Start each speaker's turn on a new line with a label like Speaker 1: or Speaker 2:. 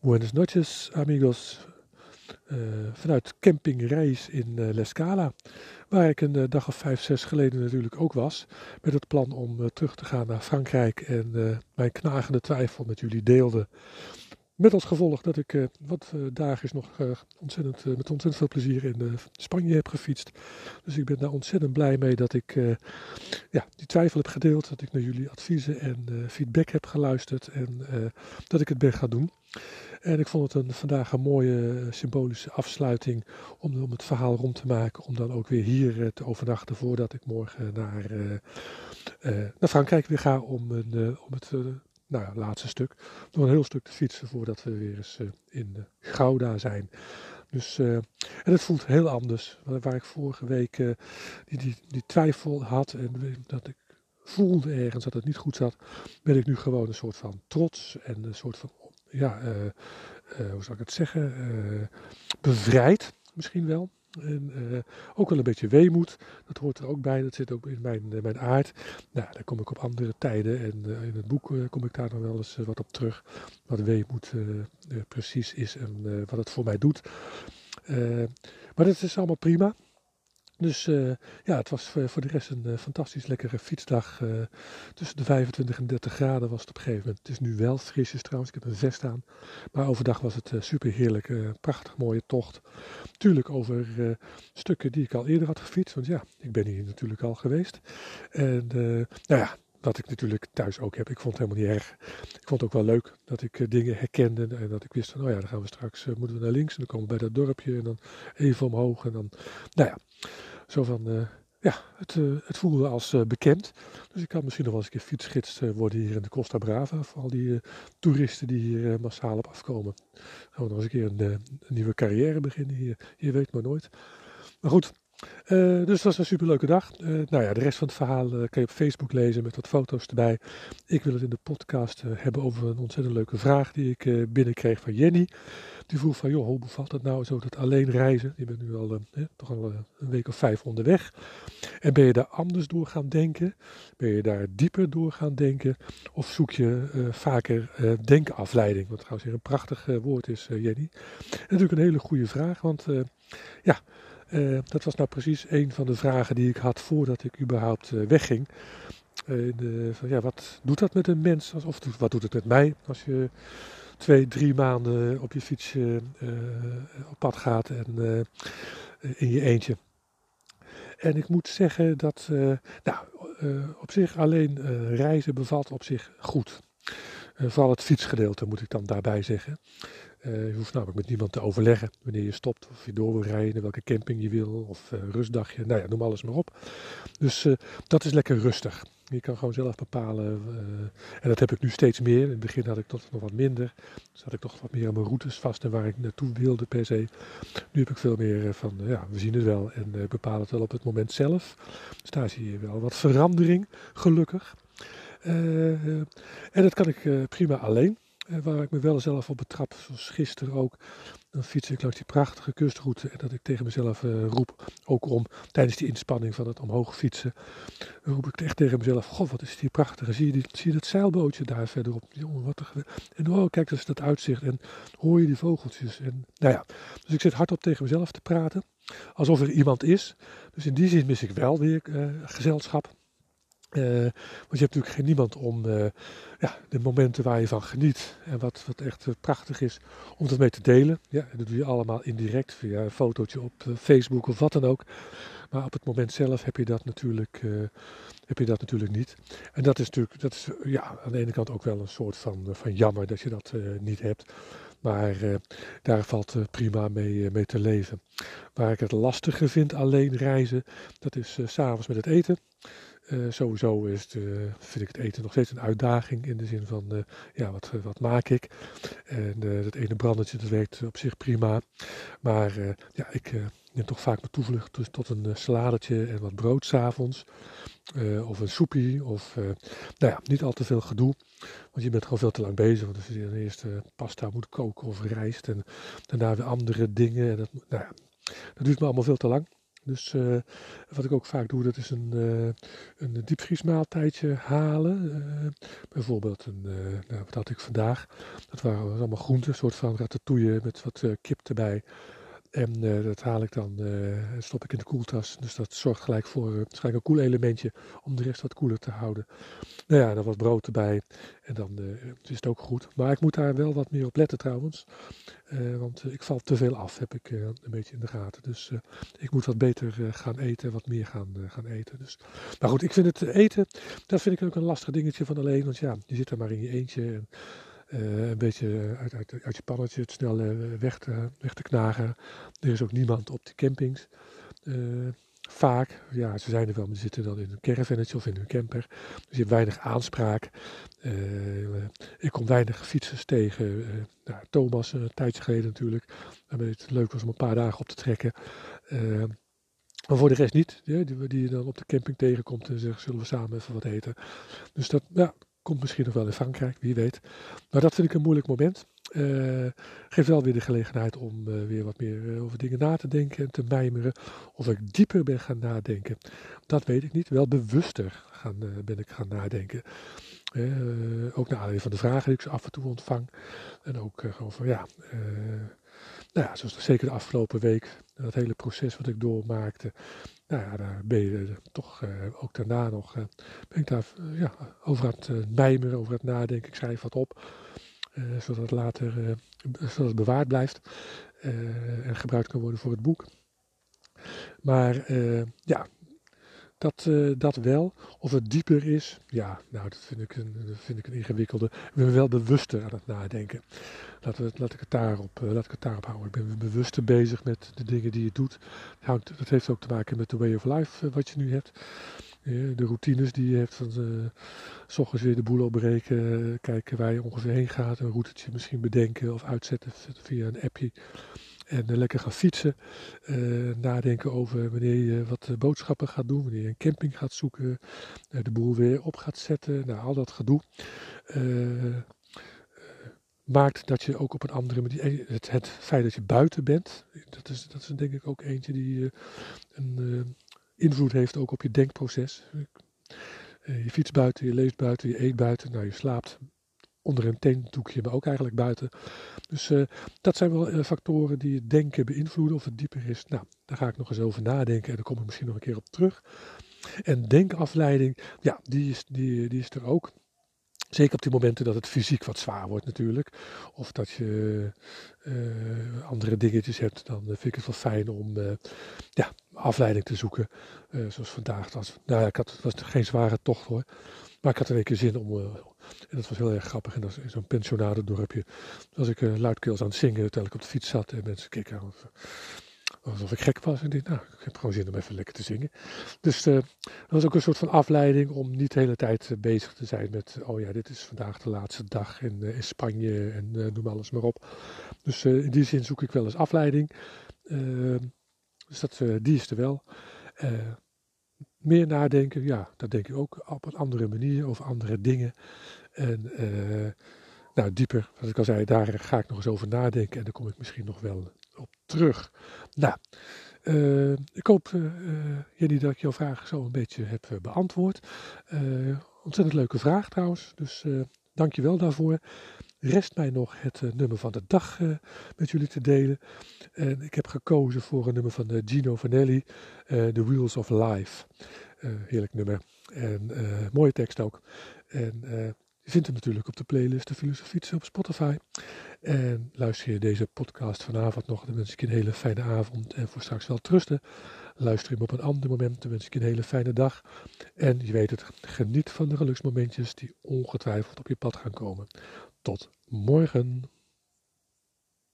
Speaker 1: Buenas noches, amigos. Uh, vanuit Camping Reis in uh, Lescala, waar ik een uh, dag of vijf, zes geleden natuurlijk ook was, met het plan om terug te gaan naar Frankrijk en mijn knagende twijfel met jullie deelde. Met als gevolg dat ik wat dagen nog ontzettend, met ontzettend veel plezier in Spanje heb gefietst. Dus ik ben daar ontzettend blij mee dat ik ja, die twijfel heb gedeeld, dat ik naar jullie adviezen en feedback heb geluisterd en dat ik het ben gaan doen. En ik vond het een, vandaag een mooie eh, symbolische afsluiting om, om het verhaal rond te maken. Om dan ook weer hier eh, te overnachten voordat ik morgen naar, uh, naar Frankrijk weer ga om, een, om het nou ja, laatste stuk. Nog een heel stuk te fietsen voordat we weer eens in Gouda zijn. Dus, en het voelt heel anders. Waar ik vorige week die, die, die twijfel had en dat ik voelde ergens dat het niet goed zat, ben ik nu gewoon een soort van trots en een soort van ja, uh, uh, hoe zal ik het zeggen, uh, bevrijd misschien wel. En ook wel een beetje weemoed, dat hoort er ook bij, dat zit ook in mijn, mijn aard. Nou, daar kom ik op andere tijden en in het boek kom ik daar nog wel eens wat op terug. Wat weemoed precies is en wat het voor mij doet. maar dat is allemaal prima. Dus uh, ja, het was voor de rest een uh, fantastisch lekkere fietsdag. Tussen de 25 en 30 graden was het op een gegeven moment. Het is nu wel frisjes trouwens, ik heb een vest aan. Maar overdag was het super heerlijk. prachtig mooie tocht. Tuurlijk over stukken die ik al eerder had gefietst. Want ja, ik ben hier natuurlijk al geweest. En nou ja, wat ik natuurlijk thuis ook heb. Ik vond het helemaal niet erg. Ik vond het ook wel leuk dat ik dingen herkende. En dat ik wist van, oh ja, dan gaan we straks, moeten we naar links. En dan komen we bij dat dorpje. En dan even omhoog. En dan, nou ja. Zo van, uh, ja, het, uh, het, voelde als uh, bekend. Dus ik kan misschien nog wel eens een keer fietsgids worden hier in de Costa Brava. Voor al die toeristen die hier massaal op afkomen. Gaan we nog eens een keer een, een nieuwe carrière beginnen hier. Je weet maar nooit. Maar goed, uh, dus het was een superleuke dag. Uh, nou ja, de rest van het verhaal uh, kan je op Facebook lezen met wat foto's erbij. Ik wil het in de podcast hebben over een ontzettend leuke vraag die ik binnenkreeg van Jenny. Die vroeg van, joh, hoe bevalt het nou zo dat alleen reizen? Je bent nu al toch al een week of vijf onderweg. En ben je daar anders door gaan denken? Ben je daar dieper door gaan denken? Of zoek je vaker denkafleiding? Wat trouwens weer een prachtig woord is, Jenny. En natuurlijk een hele goede vraag, want ja... Uh, dat was nou precies een van de vragen die ik had voordat ik überhaupt uh, wegging. De, van, ja, wat doet dat met een mens? Of wat doet het met mij als je twee, drie maanden op je fiets op pad gaat en in je eentje? En ik moet zeggen dat, nou, op zich alleen reizen bevalt op zich goed. vooral het fietsgedeelte moet ik dan daarbij zeggen. Uh, je hoeft namelijk met niemand te overleggen wanneer je stopt of je door wil rijden, welke camping je wil of uh, rustdagje, nou ja, noem alles maar op. Dus uh, dat is lekker rustig. Je kan gewoon zelf bepalen. en dat heb ik nu steeds meer. In het begin had ik toch nog wat minder. Dus had ik toch wat meer aan mijn routes vast en waar ik naartoe wilde per se. Nu heb ik veel meer van, ja, we zien het wel en bepaal het wel op het moment zelf. Dus daar zie je wel wat verandering, gelukkig. en dat kan ik prima alleen. Eh, waar ik me wel zelf op betrap, zoals gisteren ook. Dan fiets ik langs die prachtige kustroute en dat ik tegen mezelf uh, roep, ook om tijdens die inspanning van het omhoog fietsen, roep ik echt tegen mezelf, goh wat is die prachtige, zie je, die, zie je dat zeilbootje daar verderop, jongen wat en oh kijk dat dat uitzicht en hoor je die vogeltjes en nou ja, dus ik zit hardop tegen mezelf te praten, alsof er iemand is, dus in die zin mis ik wel weer uh, gezelschap. Uh, want je hebt natuurlijk geen niemand om uh, ja, de momenten waar je van geniet en wat, wat echt uh, prachtig is, om dat mee te delen. Ja, dat doe je allemaal indirect via een fotootje op Facebook of wat dan ook. Maar op het moment zelf heb je dat natuurlijk, heb je dat natuurlijk niet. En dat is natuurlijk dat is, ja, aan de ene kant ook wel een soort van, van jammer dat je dat niet hebt. Maar daar valt prima mee, mee te leven. Waar ik het lastiger vind alleen reizen, dat is s s'avonds met het eten. Uh, sowieso is uh, vind ik het eten nog steeds een uitdaging in de zin van, uh, ja, wat, wat maak ik? En het ene brandertje, dat werkt op zich prima. Maar ja, ik neem toch vaak mijn toevlucht dus tot een saladetje en wat brood s'avonds. of een soepie, of nou ja, niet al te veel gedoe. Want je bent gewoon veel te lang bezig. Want als je eerst pasta moet koken of rijst en daarna weer andere dingen. En dat, nou ja, dat duurt me allemaal veel te lang. Dus wat ik ook vaak doe, dat is een, een diepvriesmaaltijdje halen. bijvoorbeeld, een, nou, wat had ik vandaag? Dat waren allemaal groenten, een soort van ratatouille met wat kip erbij. En uh, dat haal ik dan, uh, stop ik in de koeltas. Dus dat zorgt gelijk voor uh, waarschijnlijk een koel elementje om de rest wat koeler te houden. Nou ja, dan wat brood erbij en dan is het ook goed. Maar ik moet daar wel wat meer op letten trouwens. want ik val te veel af, heb ik een beetje in de gaten. Dus ik moet wat beter gaan eten, wat meer gaan, gaan eten. Dus. Maar goed, ik vind het eten, dat vind ik ook een lastig dingetje van alleen. Want ja, je zit er maar in je eentje. En, uh, een beetje uit, uit, uit, je pannetje het snel uh, weg, te, weg te knagen. Er is ook niemand op de campings. Uh, vaak, ja, ze zijn er wel, maar ze zitten dan in een caravannetje of in een camper. Dus je hebt weinig aanspraak. ik kom weinig fietsers tegen. Nou, Thomas, een tijdje geleden natuurlijk. Waarmee het leuk was om een paar dagen op te trekken. maar voor de rest niet, die, die je dan op de camping tegenkomt en zeggen, zullen we samen even wat eten. Dus dat, ja, Komt misschien nog wel in Frankrijk, wie weet. Maar dat vind ik een moeilijk moment. Uh, geeft wel weer de gelegenheid om uh, weer wat meer uh, over dingen na te denken en te mijmeren. Of ik dieper ben gaan nadenken, dat weet ik niet. Wel bewuster gaan, ben ik gaan nadenken. ook naar aanleiding van de vragen die ik zo af en toe ontvang. En ook over, ja, nou ja, zoals zeker de afgelopen week, dat hele proces wat ik doormaakte nou ja, daar ben je toch uh, ook daarna nog uh, ben ik daar uh, ja, over aan het mijmeren, over het nadenken. Ik schrijf wat op, zodat het later zodat het bewaard blijft en gebruikt kan worden voor het boek. Maar ja, dat, uh, dat wel. Of het dieper is, ja, nou, dat vind ik een, vind ik een ingewikkelde. Ik ben wel bewuster aan het nadenken. Laat, ik het daarop, uh, laat ik het daarop houden. Ik ben bewuster bezig met de dingen die je doet. Dat heeft ook te maken met de way of life uh, wat je nu hebt. de routines die je hebt van s ochtends weer de boel opbreken, kijken waar je ongeveer heen gaat, een routetje misschien bedenken of uitzetten via een appje. En uh, lekker gaan fietsen. Uh, nadenken over wanneer je wat boodschappen gaat doen. Wanneer je een camping gaat zoeken. De boel weer op gaat zetten. Nou, al dat gedoe. maakt dat je ook op een andere manier. Het, feit dat je buiten bent. Dat is, dat is denk ik ook eentje die een invloed heeft ook op je denkproces. je fietst buiten, je leest buiten, je eet buiten. Nou, je slaapt onder een tentdoekje, maar ook eigenlijk buiten. Dus uh, dat zijn wel uh, factoren die het denken beïnvloeden of het dieper is. Nou, daar ga ik nog eens over nadenken en daar kom ik misschien nog een keer op terug. En denkafleiding, ja, die is, die, die is er ook. Zeker op die momenten dat het fysiek wat zwaar wordt natuurlijk. Of dat je uh, andere dingetjes hebt. Dan vind ik het wel fijn om ja, afleiding te zoeken. Zoals vandaag. Was, nou ja, ik had, het was geen zware tocht hoor. Maar ik had er een keer zin om. en dat was heel erg grappig. En dat is in zo'n pensionadendorpje. Was ik luidkeels aan het zingen terwijl ik op de fiets zat. En mensen keken alsof ik gek was. En ik nou, ik heb gewoon zin om even lekker te zingen. Dus uh, dat was ook een soort van afleiding om niet de hele tijd uh, bezig te zijn met, oh ja, dit is vandaag de laatste dag in, uh, in Spanje en noem alles maar op. Dus in die zin zoek ik wel eens afleiding. Ehm, dus dat, die is er wel. Meer nadenken, ja, dat denk ik ook op een andere manier over andere dingen. En nou, dieper, wat ik al zei, daar ga ik nog eens over nadenken en dan kom ik misschien nog wel op terug. Nou, uh, ik hoop, uh, Jenny, dat ik jouw vraag zo een beetje heb beantwoord. ontzettend leuke vraag trouwens, dus dank je wel daarvoor. Rest mij nog het nummer van de dag met jullie te delen. En ik heb gekozen voor een nummer van Gino Vanelli, The Wheels of Life. heerlijk nummer en mooie tekst ook. En je vindt hem natuurlijk op de playlist De Filosofie op Spotify. En luister je deze podcast vanavond nog, dan wens ik je een hele fijne avond en voor straks wel trusten. Luister hem op een ander moment, dan wens ik je een hele fijne dag. En je weet het, geniet van de geluksmomentjes die ongetwijfeld op je pad gaan komen. Tot morgen.